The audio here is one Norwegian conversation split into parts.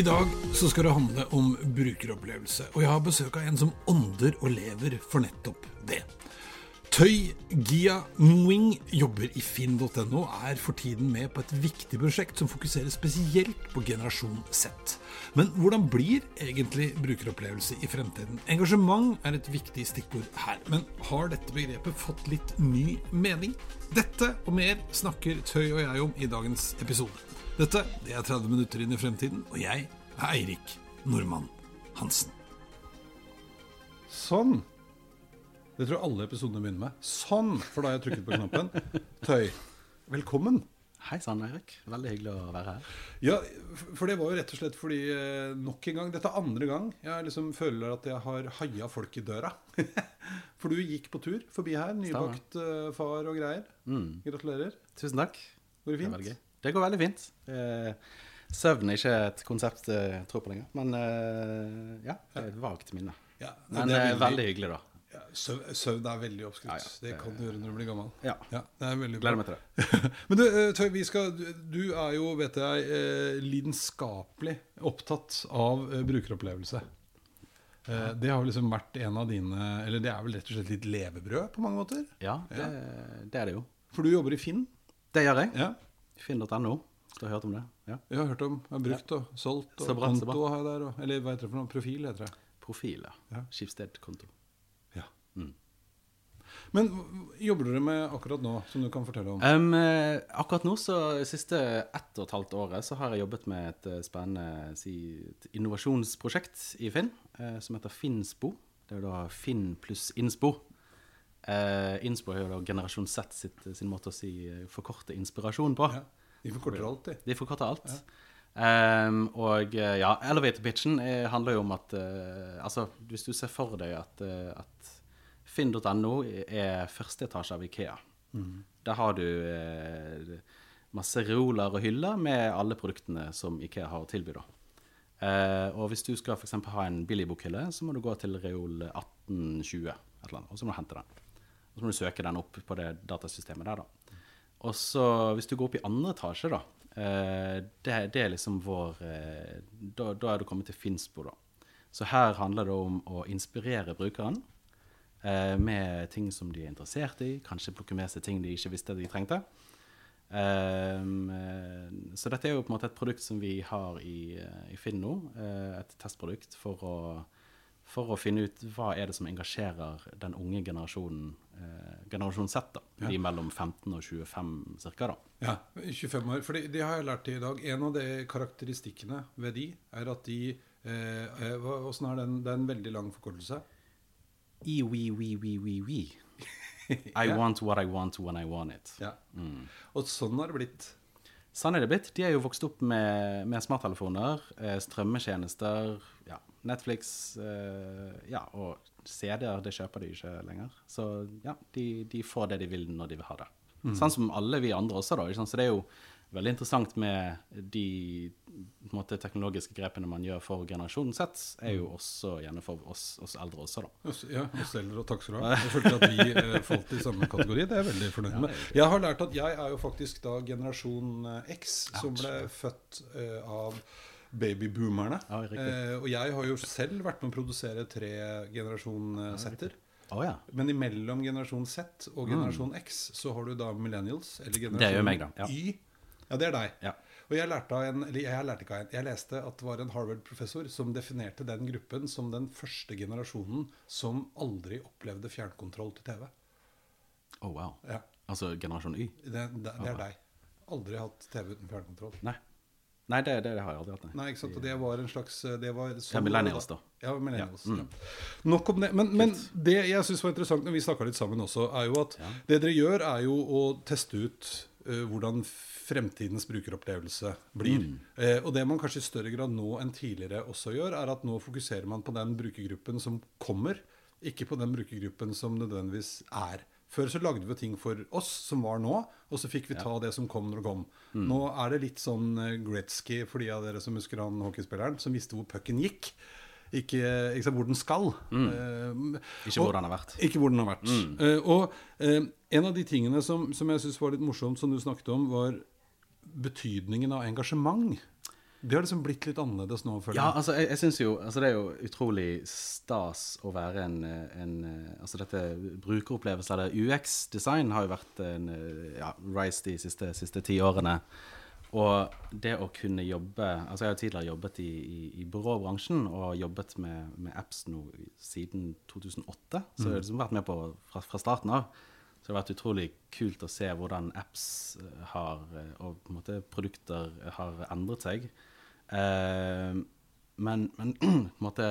I dag så skal det handle om brukeropplevelse, og jeg har besøk av en som ånder og lever for nettopp det. Tøy Gia Nguing jobber i finn.no er for tiden med på et viktig prosjekt som fokuserer spesielt på generasjon Z. Men hvordan blir egentlig brukeropplevelse i fremtiden? Engasjement er et viktig stikkord her, men har dette begrepet fått litt ny mening? Dette og mer snakker Tøy og jeg om i dagens episode. Dette det er 30 minutter inn i fremtiden, og jeg er Eirik Nordmann Hansen. Sånn. Det tror jeg alle episodene begynner med. Sånn, for da har jeg trykket på knappen. Tøy, velkommen. Hei sann, Eirik. Veldig hyggelig å være her. Ja, for det var jo rett og slett fordi eh, nok en gang Dette er andre gang jeg liksom føler at jeg har haia folk i døra. for du gikk på tur forbi her. Nybakt uh, far og greier. Mm. Gratulerer. Tusen takk. Går det Det, fint? Det, det går veldig fint. Eh, søvn er ikke et konsept jeg tror på lenger, men eh, ja, det er et vagt minne. Ja, Men er er veldig hyggelig, da. Ja, søv- Søvn er veldig oppskrytt. Ja, ja, det det- kan du gjøre når du blir gammel. Ja. Ja, det er veldig bra. Gleder meg til det. Men du, eh, Tøy, vi skal, du- er jo, vet jeg, eh, lidenskapelig opptatt av eh, brukeropplevelse. Det har liksom vært en av dine Eller det er vel rett og slett litt levebrød på mange måter? Ja, det, det er det jo. For du jobber i Finn? Det gjør jeg. Ja. Finn.no. Du har hørt om det? Ja. Jeg har hørt om, jeg har brukt og solgt, og konto har jeg der. Og, eller hva heter det for noe? Profil heter det. Profil, ja. Ja. Skipsstedkonto. Ja. Men jobber dere med akkurat nå, som du kan fortelle om? Um, akkurat nå, så siste ett og et halvt året, så har jeg jobbet med et eh, spennende si, et innovasjonsprosjekt i Finn, eh, som heter Finnspo. Det er jo da Finn pluss Innspo. Eh, Innspo er jo da Generasjon Z sitt, sin måte å si eh, forkorte inspirasjon på. Ja, de forkorter alt, de. De forkorter alt. Ehm, og eh, ja, elevator pitchen handler jo om at uh, Altså, hvis du ser for deg at, uh, at finn.no er første etasje av Ikea. Der har du eh, masse reoler og hyller med alle produktene som Ikea har å tilby. Eh, og hvis du skal for eksempel ha en billigbokhylle, så må du gå til reol 1820, et eller annet, og så må du hente den. Og så må du søke den opp på det datasystemet der, da. Og så hvis du går opp i andre etasje, da, eh, det, det er liksom vår eh, da, da er du kommet til Finnsbo, da. Så her handler det om å inspirere brukeren eh, med ting som de er interessert i, kanskje plukke med seg ting de ikke visste de trengte. Eh, så dette er jo på en måte et produkt som vi har i, eh, i Finn nå, eh, et testprodukt for å, for å finne ut hva er det som engasjerer den unge generasjonen, eh, generasjon Z, da, de mellom 15 og 25 cirka da. Ja, 25 år. For det, det har jeg lært i dag. En av de karakteristikkene ved de er at de eh, Åssen er den? Det er en veldig lang forkortelse. I, we, we, we, we, we. I Ja. want what I want when I want it. Ja. Og sånn har det blitt. Sånn er det blitt. De er jo vokst opp med, med smarttelefoner, eh, strømmetjenester, ja, Netflix eh, ja, og CD-er, det kjøper de ikke lenger. Så ja, de, de får det de vil når de vil ha det. Sånn som alle vi andre også, da. Så det er jo veldig interessant med de måte, teknologiske grepene man gjør for generasjonen sett, er jo også gjerne for oss, oss eldre også, da. Ja, oss eldre, og takk skal du ha. Jeg følte at vi eh, falt i samme kategori. Det er jeg veldig fornøyd med. Jeg har lært at jeg er jo faktisk da generasjon eh, X, som ble født eh, av babyboomerne. Ja. Eh, og jeg har jo selv vært med å produsere tre generasjon Z-er. Å ja. Men imellom generasjon Z og generasjon X så har du da millennials, eller Mm. Det er generasjon meg, da, ja. Y. Ja, det er deg. Ja. Og jeg lærte av en, jeg lærte ikke av en, jeg leste at det var en Harvard-professor som definerte den gruppen som den første generasjonen som aldri opplevde fjernkontroll til TV. Å wow. Ja, Altså generasjon Y? det, det, det er deg. Aldri hatt TV uten fjernkontroll. Nei. Nei, det, det, det har jeg aldri hatt, nei. Nei, ikke sant? Og det var en slags det var, sånn Ja, millennials, da. Ja, millennials. Ja. Nok om det. Men, men det jeg syns var interessant når vi snakka litt sammen også, er jo at det dere gjør, er jo å teste ut eh, hvordan fremtidens brukeropplevelse blir. Eh, og det man kanskje i større grad nå enn tidligere også gjør, er at nå fokuserer man på den brukergruppen som kommer, ikke på den brukergruppen som nødvendigvis er. Før så lagde vi ting for oss som var nå, og så fikk vi ta det som kom når det kom. Nå er det litt sånn eh, Gretzky for de av dere som husker han hockeyspilleren, som visste hvor pucken gikk. Ikke, ikke hvor den skal. Eh, Ikke hvor den har vært. ikke hvor den har vært. Eh, og eh, en av de tingene som, som jeg syns var litt morsomt, som du snakket om, var betydningen av engasjement. Det har liksom blitt litt annerledes nå, føler jeg. Ja, altså, jeg, jeg synes jo altså, Det er jo utrolig stas å være en, en Altså, dette brukeropplevelse, eller UX-design, har jo vært en ja, rise de siste, siste ti årene. Og det å kunne jobbe Altså, jeg har tidligere jobbet i, i, i byråbransjen og jobbet med, med apps nå siden 2008. Så jeg har liksom vært med på fra, fra starten av. Det har vært utrolig kult å se hvordan apps eh, har, eh, og på en måte produkter har endret seg. Eh, men, men på en måte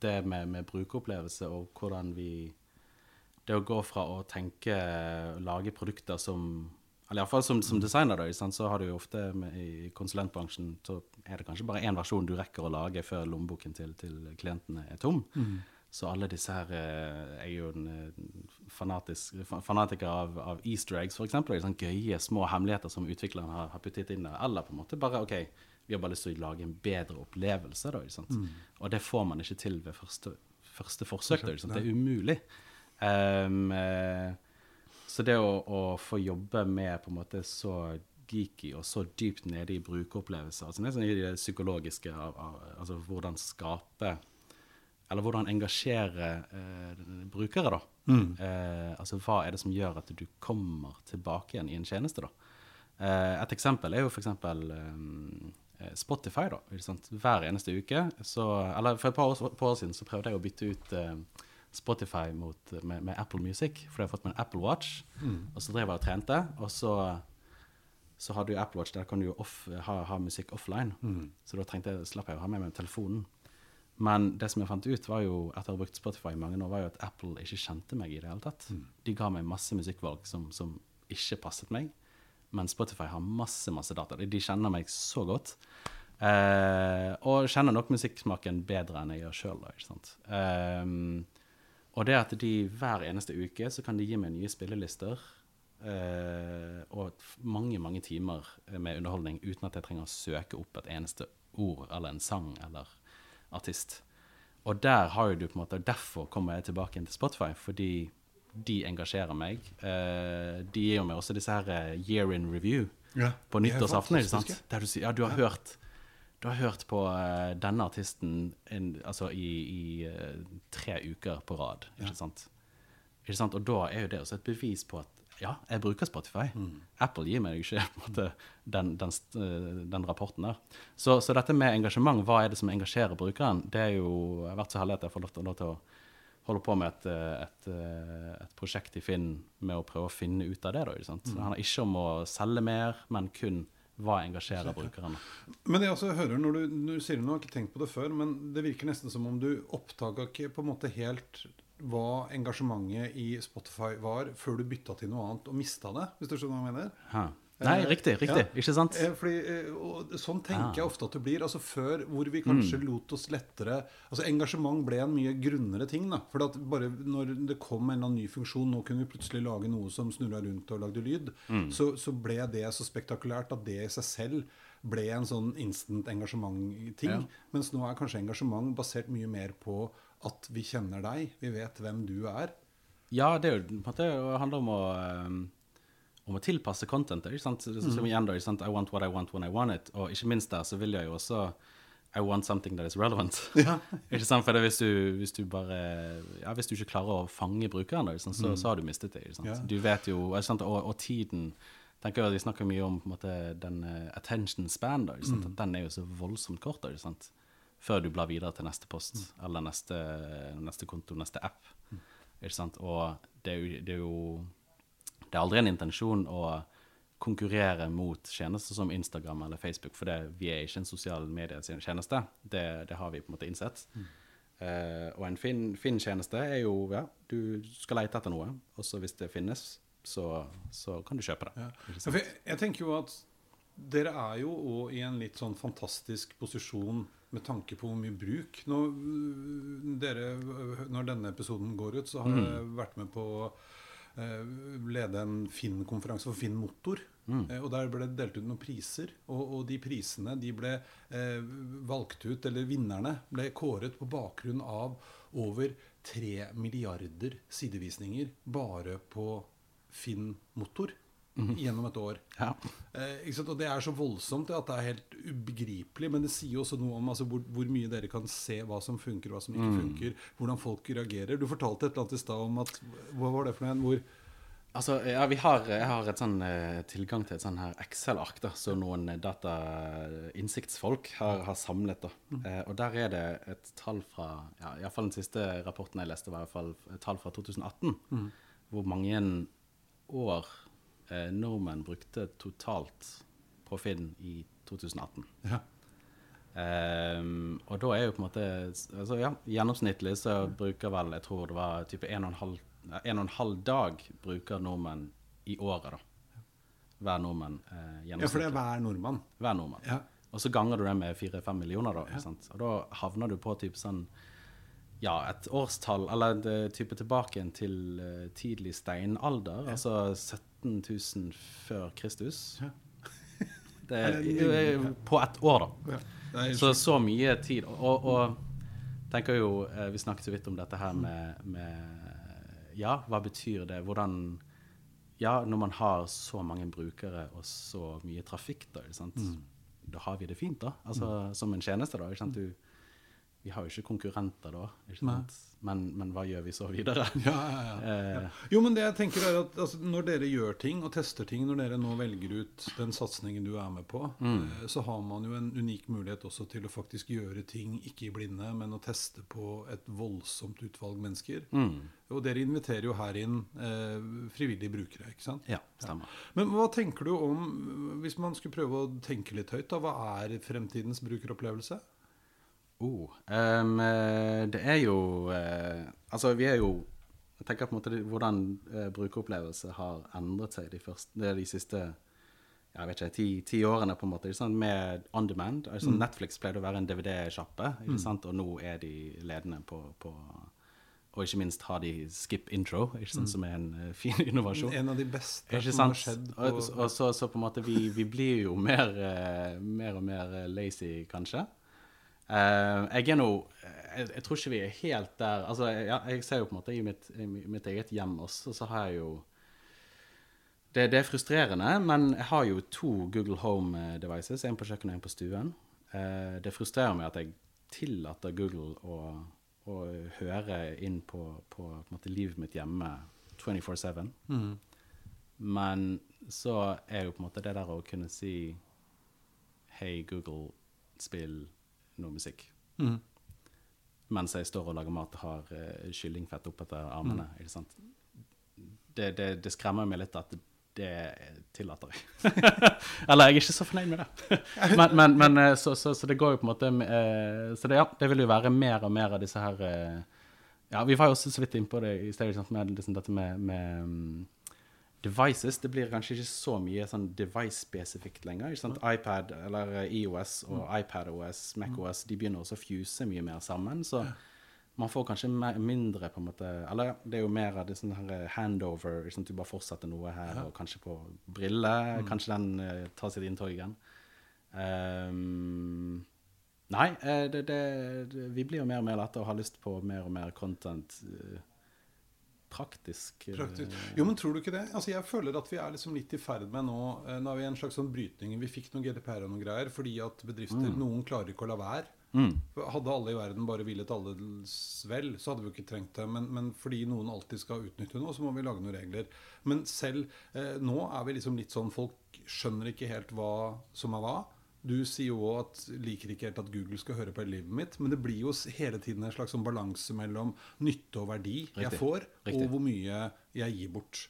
det med, med brukeropplevelse og hvordan vi Det å gå fra å tenke lage produkter som Eller iallfall som, som designer, da, så har du jo ofte med, i konsulentbransjen så er det kanskje bare én versjon du rekker å lage før lommeboken til, til klientene er tom. Så alle disse her eh, Jeg er jo en eh, fanatisk, fa- fanatiker av, av easter eggs, f.eks. Sånne gøye små hemmeligheter som utvikleren har, har puttet inn der. Eller på en måte bare OK, vi har bare lyst til å lage en bedre opplevelse, da. Sant? Og det får man ikke til ved første, første forsøk. Da? Det er umulig. Um, så det å, å få jobbe med på en måte så geeky og så dypt nede i brukeropplevelser, altså nesten i det psykologiske av, av altså hvordan skape eller hvordan engasjere eh, brukere, da. Eh, altså hva er det som gjør at du kommer tilbake igjen i en tjeneste, da. Eh, et eksempel er jo f.eks. Eh, Spotify, da. Hver eneste uke. Så, eller for et par år, par år siden så prøvde jeg å bytte ut eh, Spotify mot, med, med Apple Music, for jeg har fått meg en Apple Watch. Og så drev jeg og trente, og så så har du jo Apple Watch, der kan du jo off, ha, ha musikk offline. Så da trengte jeg, slapp jeg å ha med meg telefonen. Men det som jeg fant ut, var jo, etter å ha brukt Spotify i mange år, var jo at Apple ikke kjente meg i det hele tatt. De ga meg masse musikkvalg som, som ikke passet meg. Men Spotify har masse masse data. De kjenner meg så godt. Eh, og kjenner nok musikksmaken bedre enn jeg gjør sjøl. Um, og det at de hver eneste uke så kan de gi meg nye spillelister. eh, og mange, mange timer med underholdning uten at jeg trenger å søke opp et eneste ord eller en sang eller artist. Og der har jo du på en måte Derfor kommer jeg tilbake inn til Spotify, fordi de engasjerer meg. Eh, de gir jo meg også disse her eh, year in review Ja, på nyttårsaften. ikke sant? Der du sier ja, du har hørt du har hørt på eh, denne artisten in, altså i, i tre uker på rad. Ikke, sant? ikke sant? Og da er jo det også et bevis på at ja, jeg bruker Spotify. Apple gir meg ikke måte, den, den, eh, den rapporten der. Så, så dette med engasjement, hva er det som engasjerer brukeren? Det er jo, Jeg har vært så heldig at jeg får lov til, lov til å holde på med et, eh, et, eh, et prosjekt i Finn med å prøve å finne ut av det. Da, ikke sant? Det handler ikke om å selge mer, men kun hva engasjerer brukeren. Men det jeg også hører når du, når du sier det nå, har ikke tenkt på det før, men det virker nesten som om du oppdaga ikke på en måte helt hva engasjementet i Spotify var, før du bytta til noe annet og mista det, hvis du skjønner hva jeg mener? Ha. Nei, Eh, riktig, riktig. ja. Ikke sant? Eh, Fordi, eh, sånn tenker Ah. jeg ofte at det blir. altså Før hvor vi kanskje Mm. lot oss lettere altså Engasjement ble en mye grunnere ting. da For at bare når det kom en eller annen ny funksjon, nå kunne vi plutselig lage noe som snurra rundt og lagde lyd, Mm. så, så ble det så spektakulært at det i seg selv ble en sånn instant engasjement-ting. Ja. Mens nå er kanskje engasjement basert mye mer på at vi kjenner deg, vi vet hvem du er. Ja, det jo det handler om å um, om å tilpasse contentet. ikke sant? Så, som igjen da, ikke sant? I want what I want when I want it. Og ikke minst der så vil jeg jo også I want something that is relevant. ikke sant? For hvis, du, hvis du bare Ja, hvis du ikke klarer å fange brukeren, da, ikke sant? Så, så har du mistet det. ikke sant? Ja. Du vet jo ikke sant? Og, og tiden tenker jeg at Vi snakker mye om på en måte, den eh, attention span. da, ikke sant? At Den er jo så voldsomt kort. da, ikke sant? Før du blar videre til neste post eller neste, neste konto, neste app. Ikke sant? Og det er jo, det er jo det er aldri en intensjon å konkurrere mot tjenester som Instagram eller Facebook, for det, vi er ikke en sosial medietjeneste. Det, det har vi på en måte innsett. Eh, og en fin, fin tjeneste er jo ja, du skal lete etter noe, og så hvis det finnes, så, så kan du kjøpe det. Ja. Jeg, jeg tenker jo at dere er jo òg i en litt sånn fantastisk posisjon med tanke på hvor mye bruk. Nå, øh, dere, øh, når denne episoden går ut, så har jeg vært med på å øh, lede en Finn-konferanse for Finn Motor. Mm. og der ble det delt ut noen priser. Og, og de prisene de ble eh, valgt ut, eller vinnerne ble kåret på bakgrunn av over tre milliarder sidevisninger bare på Finn Motor gjennom et år. Ja. Eh? Og det er så voldsomt at det er helt ubegripelig. Men det sier jo også noe om altså, hvor, hvor mye dere kan se hva som funker, hva som ikke funker. Hvordan folk reagerer. Du fortalte et eller annet i stad om at Hva var det for noe? Hvor Altså, ja, vi har, jeg har et sånn, eh, tilgang til et sånn her Excel-ark da, som noen datainnsiktsfolk har, har samlet. da. Eh, og der er det et tall fra ja, i hvert fall Den siste rapporten jeg leste, var i hvert fall et tall fra 2018. Hvor mange år eh, nordmenn brukte totalt på Finn i 2018. ja. Um, og da er jo på en måte altså ja, Gjennomsnittlig så bruker vel Jeg tror det var type en og en halv, nei, en og en halv dag bruker nordmenn i året, da. Hver nordmenn eh, ja, for det er hver nordmann. Hver nordmann. Ja. Og så ganger du det med fire-fem millioner, da. Ja. sant? Og da havner du på type sånn ja, et årstall, eller det, type tilbake til uh, tidlig steinalder, altså 17 000 før Kristus. Ja. Det Er på ett år, da. Ja. Er Så så mye tid. Og, og tenker jo uh, Vi snakket så vidt om dette her med, med Ja, hva betyr det? Hvordan Ja, når man har så mange brukere og så mye trafikk, da, sant? da har vi det fint, da. Altså som en tjeneste, da. Ikke sant? Du, vi har jo ikke konkurrenter da, ikke sant? Men, men hva gjør vi så videre? Ja, ja, ja. Eh, Jo, men det jeg tenker er at altså, Når dere gjør ting og tester ting, når dere nå velger ut den satsingen du er med på, mm. så har man jo en unik mulighet også til å faktisk gjøre ting ikke i blinde, men å teste på et voldsomt utvalg mennesker. mm. Og dere inviterer jo her inn eh, frivillige brukere, ikke sant? Ja, stemmer. Men hva tenker du om, hvis man skulle prøve å tenke litt høyt, da, hva er fremtidens brukeropplevelse? Oh, eh, det er jo uh, Altså, vi er jo Jeg tenker på en måte hvordan uh, brukeropplevelse har endret seg de, første, de siste jeg vet ikke, ti, ti årene, på en måte. Med on demand. Altså, Netflix pleide å være en DVD-sjappe, sant? og nå er de ledende på, på Og ikke minst har de skip intro, ikke sant? som er en uh, fin innovasjon. En av de beste som har skjedd Og, på og så, så på en måte vi, vi blir jo mer, uh, mer og mer lazy, kanskje. Eh, jeg er nå jeg, jeg tror ikke vi er helt der Altså, ja, jeg ser jo på en måte i mitt, i mitt eget hjem også, så har jeg jo det, det er frustrerende, men jeg har jo to Google Home eh, devices, en på kjøkkenet og en på stuen. Eh, det frustrerer meg at jeg tillater Google å, å høre inn på, på, på måte livet mitt hjemme 24-7. Mm. Men så er jo på en måte det der å kunne si Hei, Google, spill noe musikk. Mm. Mens jeg står og lager mat og har uh, kyllingfett oppetter armene. ikke sant? Det, det, det skremmer meg litt at det tillater jeg. Eller jeg er ikke så fornøyd med det. men, men, men eh, så, så, så det går jo på en måte uh, Så det, ja, det vil jo være mer og mer av disse her uh, Ja, vi var jo også så vidt innpå det i stedet, liksom, med liksom dette med, med mm, devices. Det blir kanskje ikke så mye sånn device-spesifikt lenger. ikke sant? iPad eller eh, iOS og iPadOS, MacOS, de begynner også å fuse mye mer sammen. Så man får kanskje mindre på en måte Eller det er jo mer av det sånn her handover. Ikke sant? Du bare fortsetter noe her, og kanskje på brille. Kanskje den uh, tar sitt inntog igjen. Um, nei, eh, det, det, det, vi blir jo mer og mer lette og har lyst på mer og mer content. eh, praktisk. eh, Praktisk. Jo, men tror du ikke det? Altså, jeg føler at vi er liksom litt i ferd med nå eh, Nå er vi i en slags sånn brytning. Vi fikk noen GDPR og noen greier fordi at bedrifter Noen klarer ikke å la være. Mm. Hadde alle i verden bare villet alles vel, så hadde vi ikke trengt det. Men, men fordi noen alltid skal utnytte noe, så må vi lage noen regler. Men selv eh, nå er vi liksom litt sånn Folk skjønner ikke helt hva som er hva. Du sier jo òg at liker ikke helt at Google skal høre på livet mitt, men det blir jo hele tiden en slags sånn balanse mellom nytte og verdi jeg får, Riktig. og hvor mye jeg gir bort.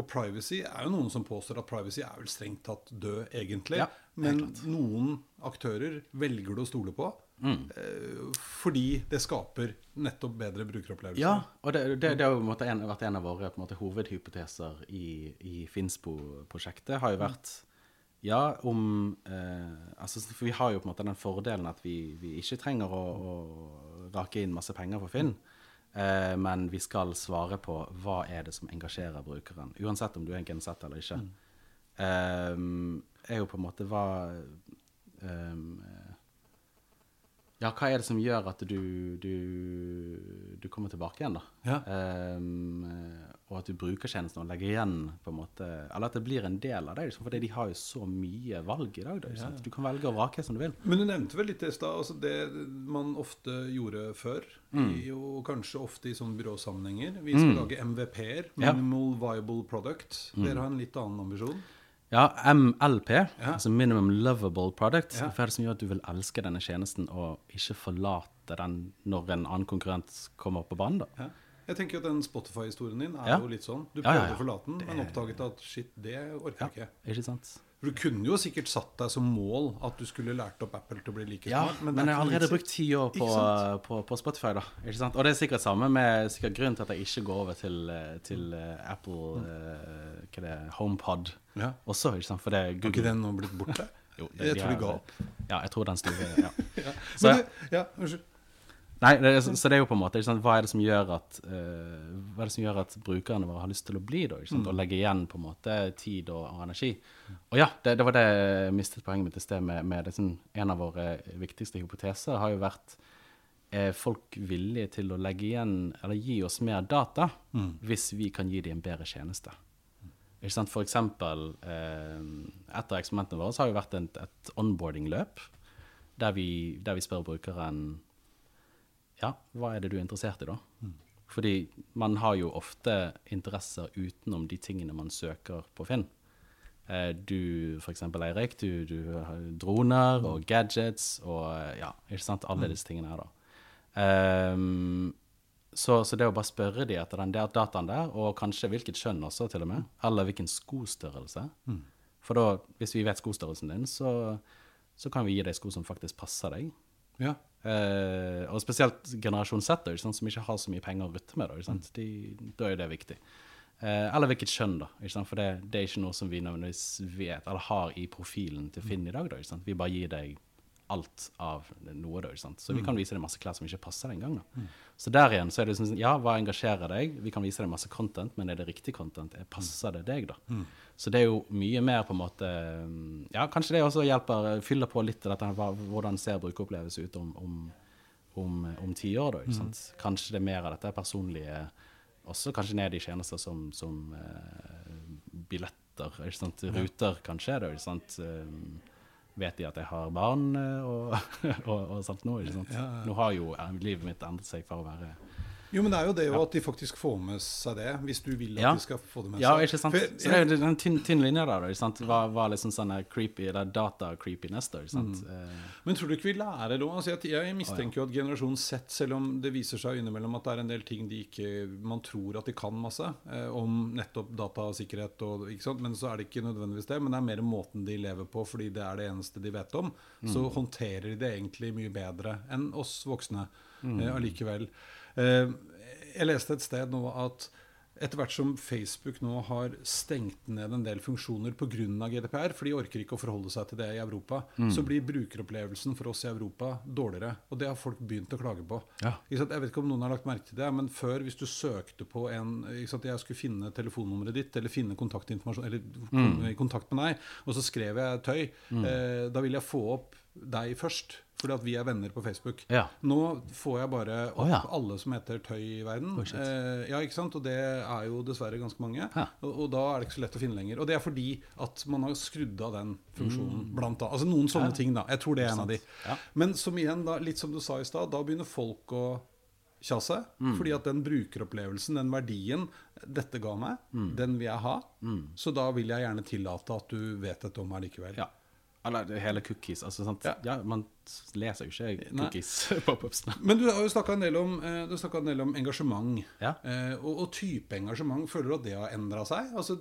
Og privacy er jo noen som påstår at privacy er vel strengt tatt død, egentlig. Ja, Men noen aktører velger du å stole på Mm. eh, fordi det skaper nettopp bedre brukeropplevelser. Ja, og det, det, det har jo en vært en av våre på en måte, hovedhypoteser i, i Finspo-prosjektet. har jo vært ja, om eh, altså, For vi har jo på en måte den fordelen at vi, vi ikke trenger å, å rake inn masse penger for Finn. Eh, men vi skal svare på hva er det som engasjerer brukeren. Uansett om du er en eller ikke. Eh, er jo på en måte hva eh, Ja, hva er det som gjør at du, du, du kommer tilbake igjen, da? Ja. Og at du bruker tjenesten og legger igjen på en måte Eller at det blir en del av deg. Liksom, for de har jo så mye valg i dag. Da, ja. Du kan velge og vrake som du vil. Men du nevnte vel litt i stad altså det man ofte gjorde før, i, og kanskje ofte i sånne byråsammenhenger. Vi skal lage MVP-er, Ja. Viable Product. Dere har en litt annen ambisjon. Ja, MLP, altså Minimum Lovable Product. Ja. Hva er det som gjør at du vil elske denne tjenesten og ikke forlate den når en annen konkurrent kommer på banen? da? Ja. Jeg tenker jo at Den Spotify-historien din er Ja. jo litt sånn. Du Ja, ja, prøvde ja. å forlate den, men oppdaget at shit, det orker jeg ikke. Ikke sant? For Du kunne jo sikkert satt deg som mål at du skulle lært opp Apple til å bli like Ja, smart. men, det er jeg har ikke allerede noe brukt ti år på, Ikke sant? på, på Spotify. da, ikke sant? Og det er sikkert samme med sikkert grunnen til at jeg ikke går over til, eh, til eh, Apple eh, hva det er, HomePod Ja. også. ikke sant? For det er Har ikke Google. den nå blitt borte? Jo, det- jeg de tror de har- ga opp. Ja, jeg tror den store ja. Så, Men du, ja, unnskyld. Nei, det er, så det er jo på en måte? Hva er det som gjør at uh, Hva er det som gjør at brukerne våre har lyst til å bli da, ikke sant? og legge igjen på en måte tid og, og energi? Og ja, det, det var det jeg mistet poenget mitt i sted med, med det, sånn, en av våre viktigste hypoteser har jo vært er folk villige til å legge igjen, eller gi oss mer data, hvis vi kan gi dem en bedre tjeneste? Ikke sant? For eksempel, eh, et av eksperimentene våre så har jo vært et, et onboarding-løp, der der vi spør brukeren ja, hva er det du er interessert i da? Fordi man har jo ofte interesser utenom de tingene man søker på Finn. Eh, Du, for eksempel Eirik, du, du har droner og gadgets og eh, ja, ikke sant, alle disse tingene her da. Um, så, så det å bare spørre de etter den der dataen der, og kanskje hvilket kjønn også til og med, eller hvilken skostørrelse. For da, hvis vi vet skostørrelsen din, så, så kan vi gi deg sko som faktisk passer deg. Ja. Uh, og spesielt generasjon Z, da, sant, som ikke har så mye penger å rutte med. Da, Mm. De, da er det viktig. Uh, eller hvilket kjønn, da. For det, det er ikke noe som vi nødvendigvis vet eller har i profilen til Finn i dag. Da? Vi bare gir deg alt av noe. da, ikke sant? Så vi Mm. kan vise deg masse klær som ikke passer engang. da. Så der igjen så er det sånn, ja, hva engasjerer deg? Vi kan vise deg masse content, men er det riktig content? Er- Passer det deg, da? Mm. Så det er jo mye mer på en måte Ja, kanskje det også hjelper, fyller på litt av dette, hva- hvordan ser brukeropplevelse ut om, om, om, om ti år, da. Ikke sant? Kanskje det er mer av dette personlige Også kanskje ned i tjenester som, som uh, billetter, ikke sant? ruter, kanskje. Da, ikke sant? Eh, vet de at jeg har barn eh, og, og, og sånt nå? Ikke sant? Nå har jo livet mitt endret seg fra å være Jo, men det er jo det jo at de faktisk får med seg det, hvis du vil at Ja. de skal få det med seg. Ja, ikke sant? For jeg- Så det er jo en tynn, tynn linje der. Ikke sant? Hva var liksom sånn creepy, eller data-creepiness, da. Ikke sant? Mm. Eh, Men tror du ikke vi lærer da? Altså, jeg, jeg mistenker jo at generasjon Z, selv om det viser seg innimellom at det er en del ting de ikke, man tror at de kan masse eh, om nettopp datasikkerhet, og, ikke sant? men så er det ikke nødvendigvis det. Men det er mer måten de lever på, fordi det er det eneste de vet om. Så håndterer de det egentlig mye bedre enn oss voksne eh, allikevel. Eh, jeg leste et sted nå at etter hvert som Facebook nå har stengt ned en del funksjoner pga. GDPR, for de orker ikke å forholde seg til det i Europa, så blir brukeropplevelsen for oss i Europa dårligere. Og det har folk begynt å klage på. Ja. Jeg vet ikke om noen har lagt merke til det, men før, hvis du søkte på en? Jeg skulle finne telefonnummeret ditt, eller finne kontaktinformasjon, eller i kontakt med deg, og så skrev jeg tøy, eh, da vil jeg få opp deg først. Fordi at vi er venner på Facebook. Ja. Nå får jeg bare opp oh, ja. alle som heter Tøy i verden. Oh, eh, ja, ikke sant? Og det er jo dessverre ganske mange. Ja. Og, og da er det ikke så lett å finne lenger. Og det er fordi at man har skrudd av den funksjonen. Blant annet. Altså noen sånne ting, da. Jeg tror det er en av de. Mm. Men som igjen, da, litt som du sa i stad, da begynner folk å Kjasse, Mm. Fordi at den brukeropplevelsen, den verdien dette ga meg, Mm. den vil jeg ha. Så da vil jeg gjerne tillate at du vet dette om meg likevel. Ja. Eller hele cookies. Altså, sant? Ja. Ja. man leser jo ikke cookies på pubsene. Men du har jo snakka en, eh, en del om engasjement. Ja. Eh, og, og type engasjement. Føler du at det har endra seg? Altså,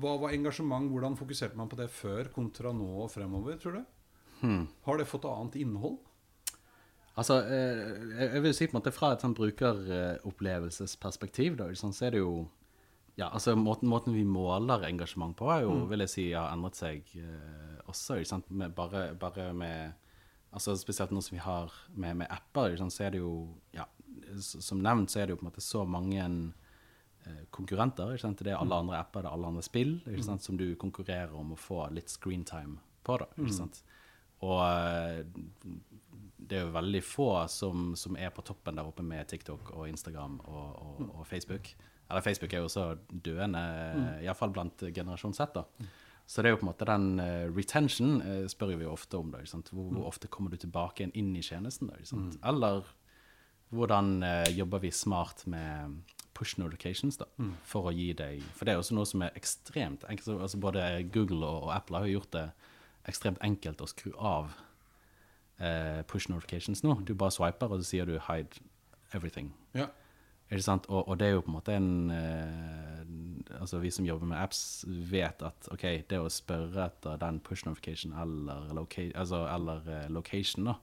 hva var engasjement? Hvordan fokuserte man på det før kontra nå og fremover, tror du? Hmm. Har det fått annet innhold? Altså, eh, jeg vil si på en måte fra et sånn brukeropplevelsesperspektiv, da, sånn, så er det jo Ja, altså måten, måten vi måler engasjement på, er jo, vil jeg si, har endret seg eh, også. Ikke sant? Med, bare, bare med Altså Spesielt nå som vi har med, med apper, så er det jo Ja, som nevnt så er det jo på en måte så mange eh, konkurrenter. Ikke sant? Det er alle andre apper, det er alle andre spill ikke sant? som du konkurrerer om å få litt screentime på. da, ikke sant? Og eh, det er jo veldig få som, som er på toppen der oppe med TikTok og Instagram og, og, og Facebook. Eller Facebook er jo også døende, mm. iallfall blant generasjon Z. da. Så det er jo på en måte den uh, retention uh, spør vi jo ofte om. da, ikke sant? Hvor, hvor ofte kommer du tilbake igjen inn i tjenesten? da, ikke sant? Eller hvordan uh, jobber vi smart med push notifications da, for å gi deg For det er også noe som er ekstremt enkelt. altså Både Google og, og Apple har jo gjort det ekstremt enkelt å skru av eh, push notifications nå. Du bare swiper, og så sier du 'hide everything'. Ja. Og, og det er jo på en måte en eh, Altså vi som jobber med apps, vet at ok, det å spørre etter den push notification eller, loca altså, eller eh, location da,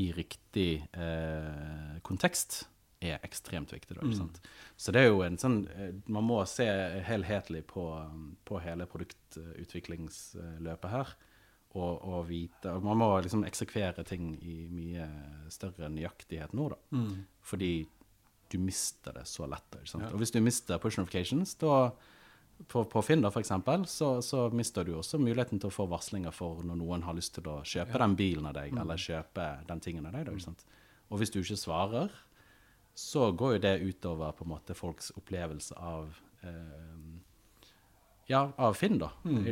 i riktig eh, kontekst er ekstremt viktig. Da, sant? Så det er jo en sånn eh, Man må se helhetlig på, på hele produktutviklingsløpet her. Og, og vite Man må liksom eksekvere ting i mye større nøyaktighet nå, da. Fordi du mister det så lett. Sant? Og hvis du mister push notifications, da på, på Finn da, for eksempel, så, så mister du også muligheten til å få varslinger for når noen har lyst til å kjøpe den bilen av deg, eller kjøpe den tingen av deg. Da? Og hvis du ikke svarer, så går jo det utover på en måte folks opplevelse av eh, ja, av Finn, da.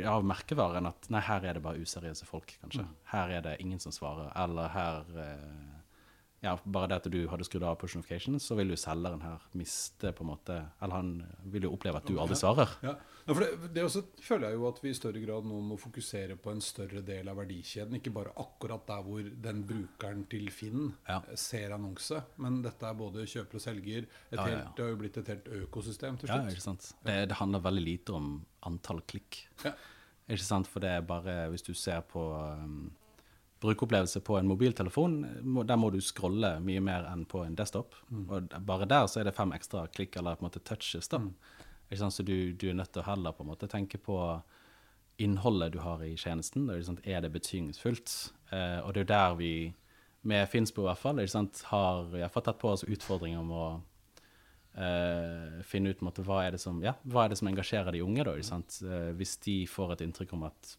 Av merkevaren. At nei, her er det bare useriøse folk, kanskje. Her er det ingen som svarer. Eller her eh, Ja, bare det at du hadde skrudd av push notification, så vil jo selgeren her miste på en måte Eller han vil jo oppleve at du aldri svarer. Ja, ja for det, det også føler jeg jo at vi i større grad nå må fokusere på en større del av verdikjeden. Ikke bare akkurat der hvor den brukeren til Finn Ja. eh, ser annonse. Men dette er både kjøper og selger. Et Ja, ja, ja. Helt, det har jo blitt et helt økosystem til slutt. Ja, ikke sant? Det, det handler veldig lite om antall klikk. Ja. Ikke sant? For det er bare Hvis du ser på um, brukeropplevelse på en mobiltelefon, der må du scrolle mye mer enn på en desktop. Og bare der så er det fem ekstra klikk eller på en måte touches. da. Ikke sant? Så du, du er nødt til å heller på en måte tenke på innholdet du har i tjenesten. Er det, sant? Er det betydningsfullt? Eh, og det er der vi, med Finnsbo i hvert fall, ikke sant, har hvert tatt på oss utfordringer om å eh, finne ut måte, hva, er det som, ja, hva er det som engasjerer de unge. Da, ikke sant? Eh, hvis de får et inntrykk om at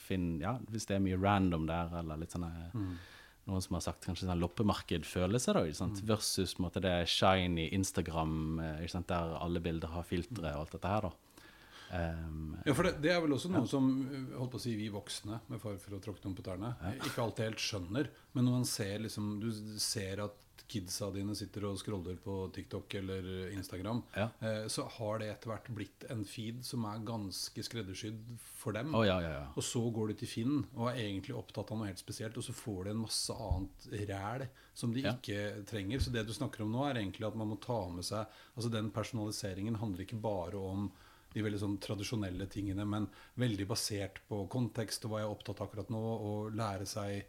Finn, ja, hvis det er mye random der, eller litt sånn noen som har sagt kanskje sånn loppemarked-følelse, da, ikke sant? versus på måte, det shiny Instagram, eh, ikke sant? der alle bilder har filtre og alt dette her. da. Um, Ja, for det, det er vel også noe som uh, holdt på å si vi voksne, med fare for å tråkke noen på tærne, ikke alltid helt skjønner. Men når man ser liksom Du ser at kidsa dine sitter og scroller på TikTok eller Instagram, Ja. eh, så har det etter hvert blitt en feed som er ganske skreddersydd for dem. Oh, ja, ja. Og så går de til Finn og er egentlig opptatt av noe helt spesielt, og så får de en masse annet ræl som de ikke trenger. Så det du snakker om nå, er egentlig at man må ta med seg Altså Den personaliseringen handler ikke bare om de veldig sånn tradisjonelle tingene, men veldig basert på kontekst og hva jeg er opptatt av akkurat nå, og lære seg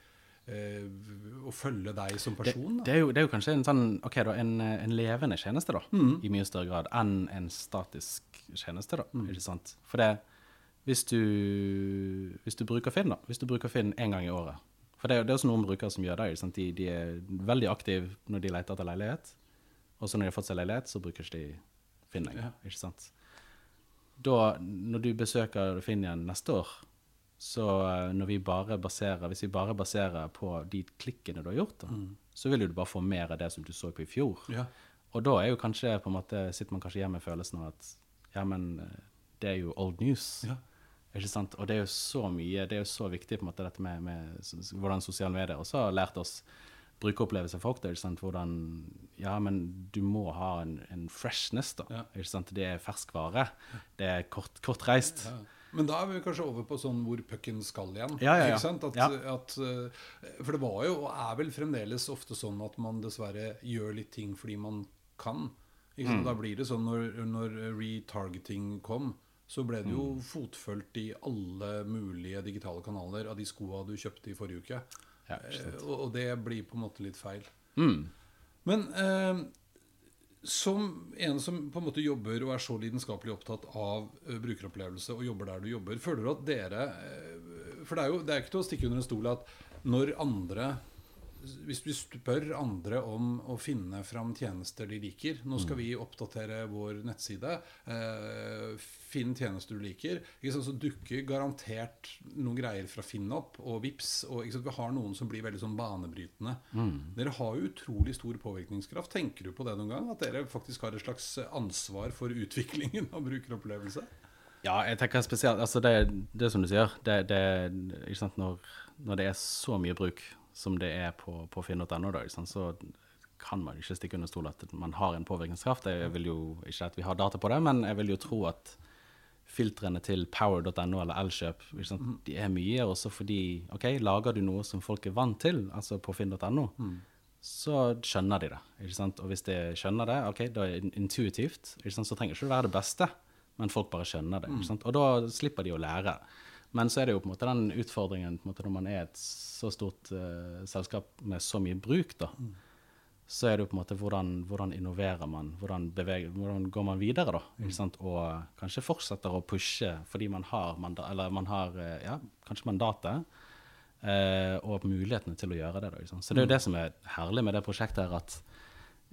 å følge deg som person. det, det, er jo, det er jo kanskje en sånn, ok da, en, eh, en levende tjeneste da, i mye større grad enn en statisk tjeneste da, ikke sant? For det, hvis du, hvis du bruker Finn da, hvis du bruker Finn en gang i året, for det, det er også noen brukere som gjør det, ikke sant? De, de er veldig aktive når de leter etter leilighet, og så når de har fått seg leilighet, så bruker ikke de Finn lenger, Ja. ikke sant? Da, når du besøker Finn igjen neste år, så eh, når vi bare baserer, hvis vi bare baserer på de klikkene du har gjort, da, så vil du bare få mer av det som du så på i fjor. Ja. Og da er jo kanskje, på en måte, sitter man kanskje hjemme med følelsen av at ja, men eh, det er jo old news. Ja. Ikke sant? Og det er jo så mye, det er jo så viktig på en måte dette med, med hvordan sosiale medier også har lært oss brukeropplevelse for folk. Det, ikke sant? Hvordan, ja, men du må ha en, en freshness da. Ja. Ikke sant? Det er ferskvare. Det er kort, kortreist. Ja. Men da er vi kanskje over på sånn hvor pucken skal igjen. Ja, ja, ja. At, at, eh, for det var jo, og er vel fremdeles ofte sånn at man dessverre gjør litt ting fordi man kan. Ikke Mm. Da blir det sånn når, når retargeting kom, så ble det Mm. jo fotfølgt i alle mulige digitale kanaler av de skoa du kjøpte i forrige uke. Ja. Eh, og, og det blir på en måte litt feil. Mm. Men eh, som en som på en måte jobber og er så lidenskapelig opptatt av eh, brukeropplevelse, og jobber der du jobber, føler du at dere eh, For det er jo det er ikke til å stikke under en stol at når andre hvis vi spør andre om å finne fram tjenester de liker Nå skal vi oppdatere vår nettside. Eh, finn tjenester du liker. Så dukker garantert noen greier fra Finn opp og Vips og Vi har noen som blir veldig sånn banebrytende. Dere har jo utrolig stor påvirkningskraft. Tenker du på det noen gang? At dere faktisk har et slags ansvar for utviklingen av brukeropplevelse? Ja, jeg tenker spesielt Altså, det, det er som du sier, det, det når, når det er så mye bruk som det er på, på finn.no, så kan man ikke stikke under stol at man har en påvirkningskraft. Jeg vil jo ikke at vi har data på det, men jeg vil jo tro at filtrene til power.no eller Elkjøp ikke de er mye også fordi OK, lager du noe som folk er vant til, altså på finn.no, så skjønner de det. ikke sant? Og hvis de skjønner det, ok, da er det intuitivt, ikke sant? så trenger ikke det være det beste, men folk bare skjønner det. ikke sant? Og da slipper de å lære. Men så er det jo på en måte den utfordringen måte når man er et så stort uh, selskap med så mye bruk, da. Så er det jo på en måte hvordan, hvordan innoverer man, hvordan, beveger, hvordan går man videre, da. sant? Og kanskje fortsetter å pushe fordi man har, manda, eller man har eh, ja, kanskje mandatet. Uh, og mulighetene til å gjøre det. Da? Så det er jo det som er herlig med det prosjektet, her, at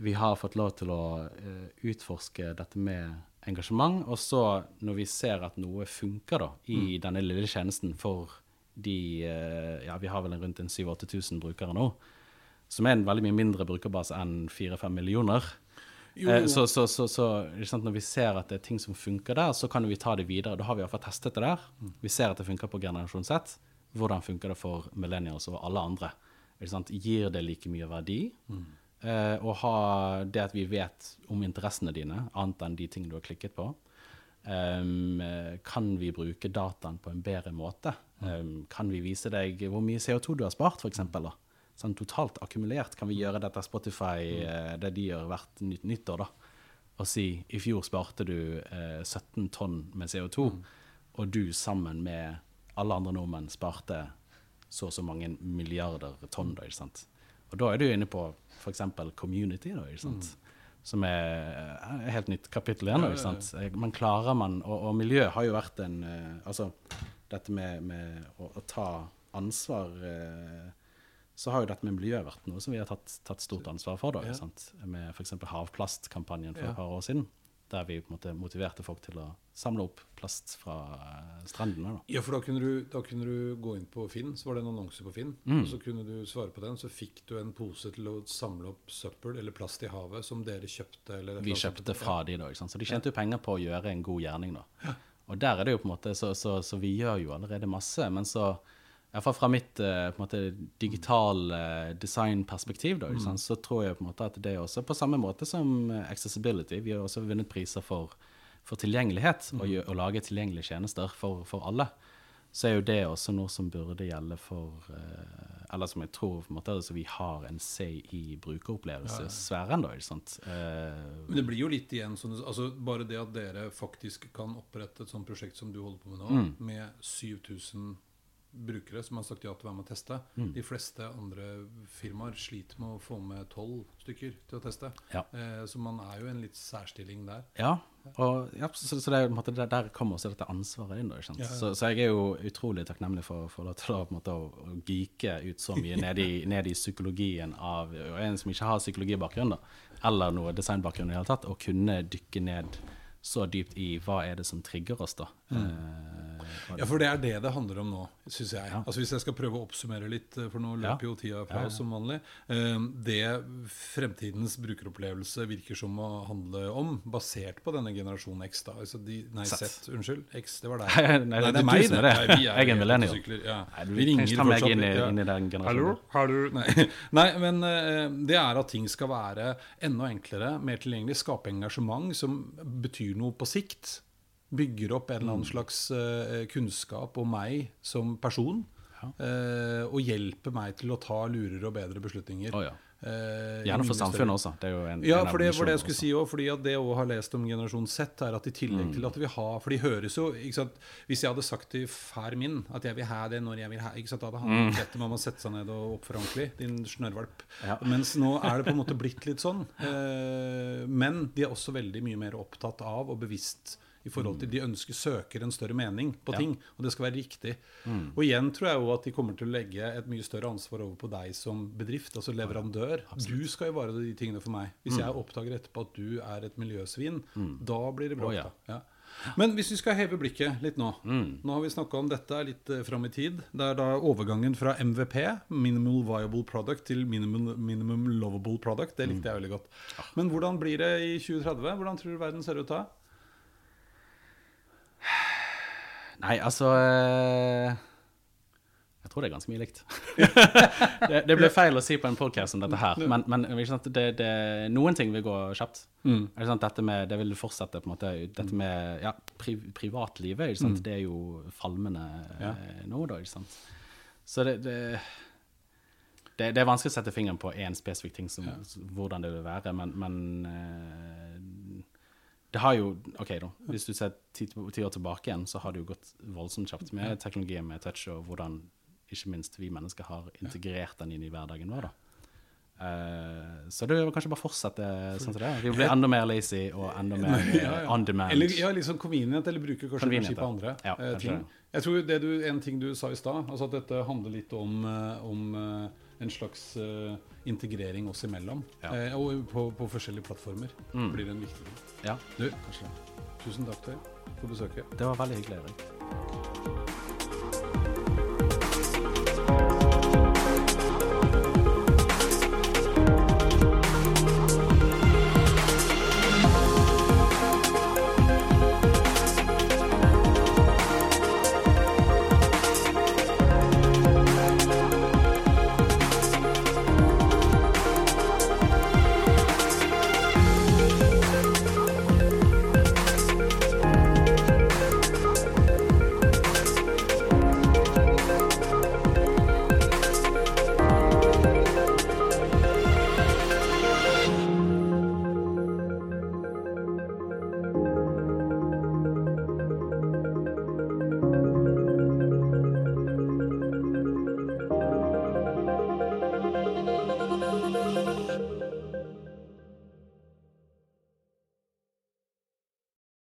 vi har fått lov til å uh, utforske dette med engasjement. Og så, når vi ser at noe funker da, i denne lille tjenesten for de eh, Ja, vi har vel rundt en 7000-8000 brukere nå. Som er en veldig mye mindre brukerbase enn 4-5 millioner. Jo, Eh, jo. så så, så, så sant, når vi ser at det er ting som funker der, så kan vi ta det videre. Da har vi iallfall testet det der. Vi ser at det funker på generasjon Z. Hvordan funker det for millennials og alle andre? Gir det like mye verdi? Eh, og ha det at vi vet om interessene dine, annet enn de ting du har klikket på. Um, eh, kan vi bruke dataen på en bedre måte? Um, kan vi vise deg hvor mye CO2 du har spart, f.eks.? Sånn totalt akkumulert kan vi gjøre dette Spotify, eh, det de gjør hvert nytt nyttår, da. Og si i fjor sparte du uh, 17 tonn med CO2, og du sammen med alle andre nordmenn sparte så og så mange milliarder tonn, da. Og da er du inne på f.eks. community, da, ikke sant. Som er et helt nytt kapittel igjen. da, ikke sant? Man klarer man Og, og miljø har jo vært en eh, Altså, dette med, med å, å ta ansvar eh, så har jo dette med miljø vært noe som vi har tatt, tatt stort ansvar for. da, ikke sant? Med f.eks. havplastkampanjen for et par år siden. Der vi på en måte motiverte folk til å samle opp plast fra eh, strendene. da. Ja, for da kunne, du, da kunne du gå inn på Finn, så var det en annonse på Finn. Mm. Og så kunne du svare på den, så fikk du en pose til å samle opp søppel eller plast i havet som dere kjøpte. Eller Vi kjøpte fra fra de da? Så de tjente jo penger på å gjøre en god gjerning da. Og der er det jo på en måte, så, så, så vi gjør jo allerede masse, men så, i hvert fall fra mitt eh, måte digitale designperspektiv da, mm. så tror jeg på en måte at det er også på samme måte som eh, accessibility. Vi har også vunnet priser for, for tilgjengelighet, og, og lage tilgjengelige tjenester for, for alle. Så er jo det også noe som burde gjelde for eh, Eller som jeg tror på en måte, altså vi har en say i brukeropplevelsessfæren, da, ikke sant. Eh, Men det blir jo litt igjen sånn altså Bare det at dere faktisk kan opprette et sånt prosjekt som du holder på med nå, Mm. med 7000 brukere som har sagt ja til å være med å teste. Mm. De fleste andre firmaer sliter med å få med tolv stykker til å teste. Ja. Eh, så man er jo en litt særstilling der. Ja, og, ja så, så det, måte, der, der kommer også dette ansvaret inn. Da? Ja. Så, så jeg er jo utrolig takknemlig for, for det, en måte, å, å gyke ut så mye ned i, ned i psykologien av en som ikke har psykologibakgrunn, da, eller noe designbakgrunn i det hele tatt, å kunne dykke ned så dypt i hva er det som trigger oss, da. Eh, og- Ja, for det er det det handler om nå, syns jeg. Ja. Altså Hvis jeg skal prøve å oppsummere litt, eh, for nå Ja. løper jo tida fra Ja, ja. oss som vanlig. eh, Det fremtidens brukeropplevelse virker som å handle om, basert på denne generasjon X, da. Altså de, nei, Z. Z. Unnskyld. X, det var deg. Nei, det er meg, det. Nei, vi Jeg er millennial. Ja. Nei, du Vi ringer fortsatt, inn i, inn i den generasjonen. Hallo? Nei. Nei, men eh, det er at ting skal være enda enklere, mer tilgjengelig, skape engasjement som betyr noe på sikt. Bygger opp en eller annen slags eh, kunnskap om meg som person. Ja. og hjelper meg til å ta lurere og bedre beslutninger. Oh, ja. Eh, Gjerne for samfunnet også. Det er jo en, Ja, for det var det jeg skulle også. si òg. Fordi det jeg har lest om generasjon Z, er at i tillegg Mm. til at vi har For de høres jo Hvis jeg hadde sagt til far min at jeg vil ha det når jeg vil ha ikke sant, Da hadde han bedt om å sette seg ned og oppføre ordentlig. Din snørrvalp. Mm. Ja. Mens nå er det på en måte blitt litt sånn. Eh, men de er også veldig mye mer opptatt av og bevisst i forhold til De ønsker, søker en større mening på ting, Ja. og det skal være riktig. Og igjen tror jeg jo at de kommer til å legge et mye større ansvar over på deg som bedrift, altså leverandør. Du skal ivareta de tingene for meg. Hvis jeg oppdager etterpå at du er et miljøsvin, da blir det bråk. Oh, ja. Ja. Men hvis vi skal heve blikket litt nå Nå har vi snakka om dette litt uh, fram i tid. Det er da overgangen fra MVP, Minimal Viable Product, til Minimum, minimum Lovable Product. Det likte jeg veldig godt. Men hvordan blir det i 2030? Hvordan tror du verden ser ut da? Nei, altså eh, Jeg tror det er ganske mye likt. det, det ble feil å si på en podcast som dette her, men, men det, det, noen ting vil gå kjapt. Det, sant, dette med, det vil fortsette på en måte Dette med ja, pri, privatlivet, sant? det er jo falmende Ja. eh, nå, da. Så det, det, er vanskelig å sette fingeren på én spesifikk ting, som, hvordan det vil være, men, men eh, det har jo OK, da. Hvis du ser ti, ti år tilbake igjen, så har det jo gått voldsomt kjapt med teknologien med touch, og hvordan ikke minst vi mennesker har integrert den inn i hverdagen vår. da. Uh, så det vil kanskje bare fortsette sånn som det er. Vi blir enda mer lazy og enda mer ja, on demand. Eller ja, liksom convenient, eller bruker kanskje energi på andre Ja, eh, ting. Jeg tror det du, En ting du sa i stad, altså at dette handler litt om, eh, om en slags uh, integrering oss imellom. Ja. Eh, og på, på forskjellige plattformer Mm. blir det en viktig ting. Ja, Du, tusen takk til for besøket. Det var veldig hyggelig, Erik.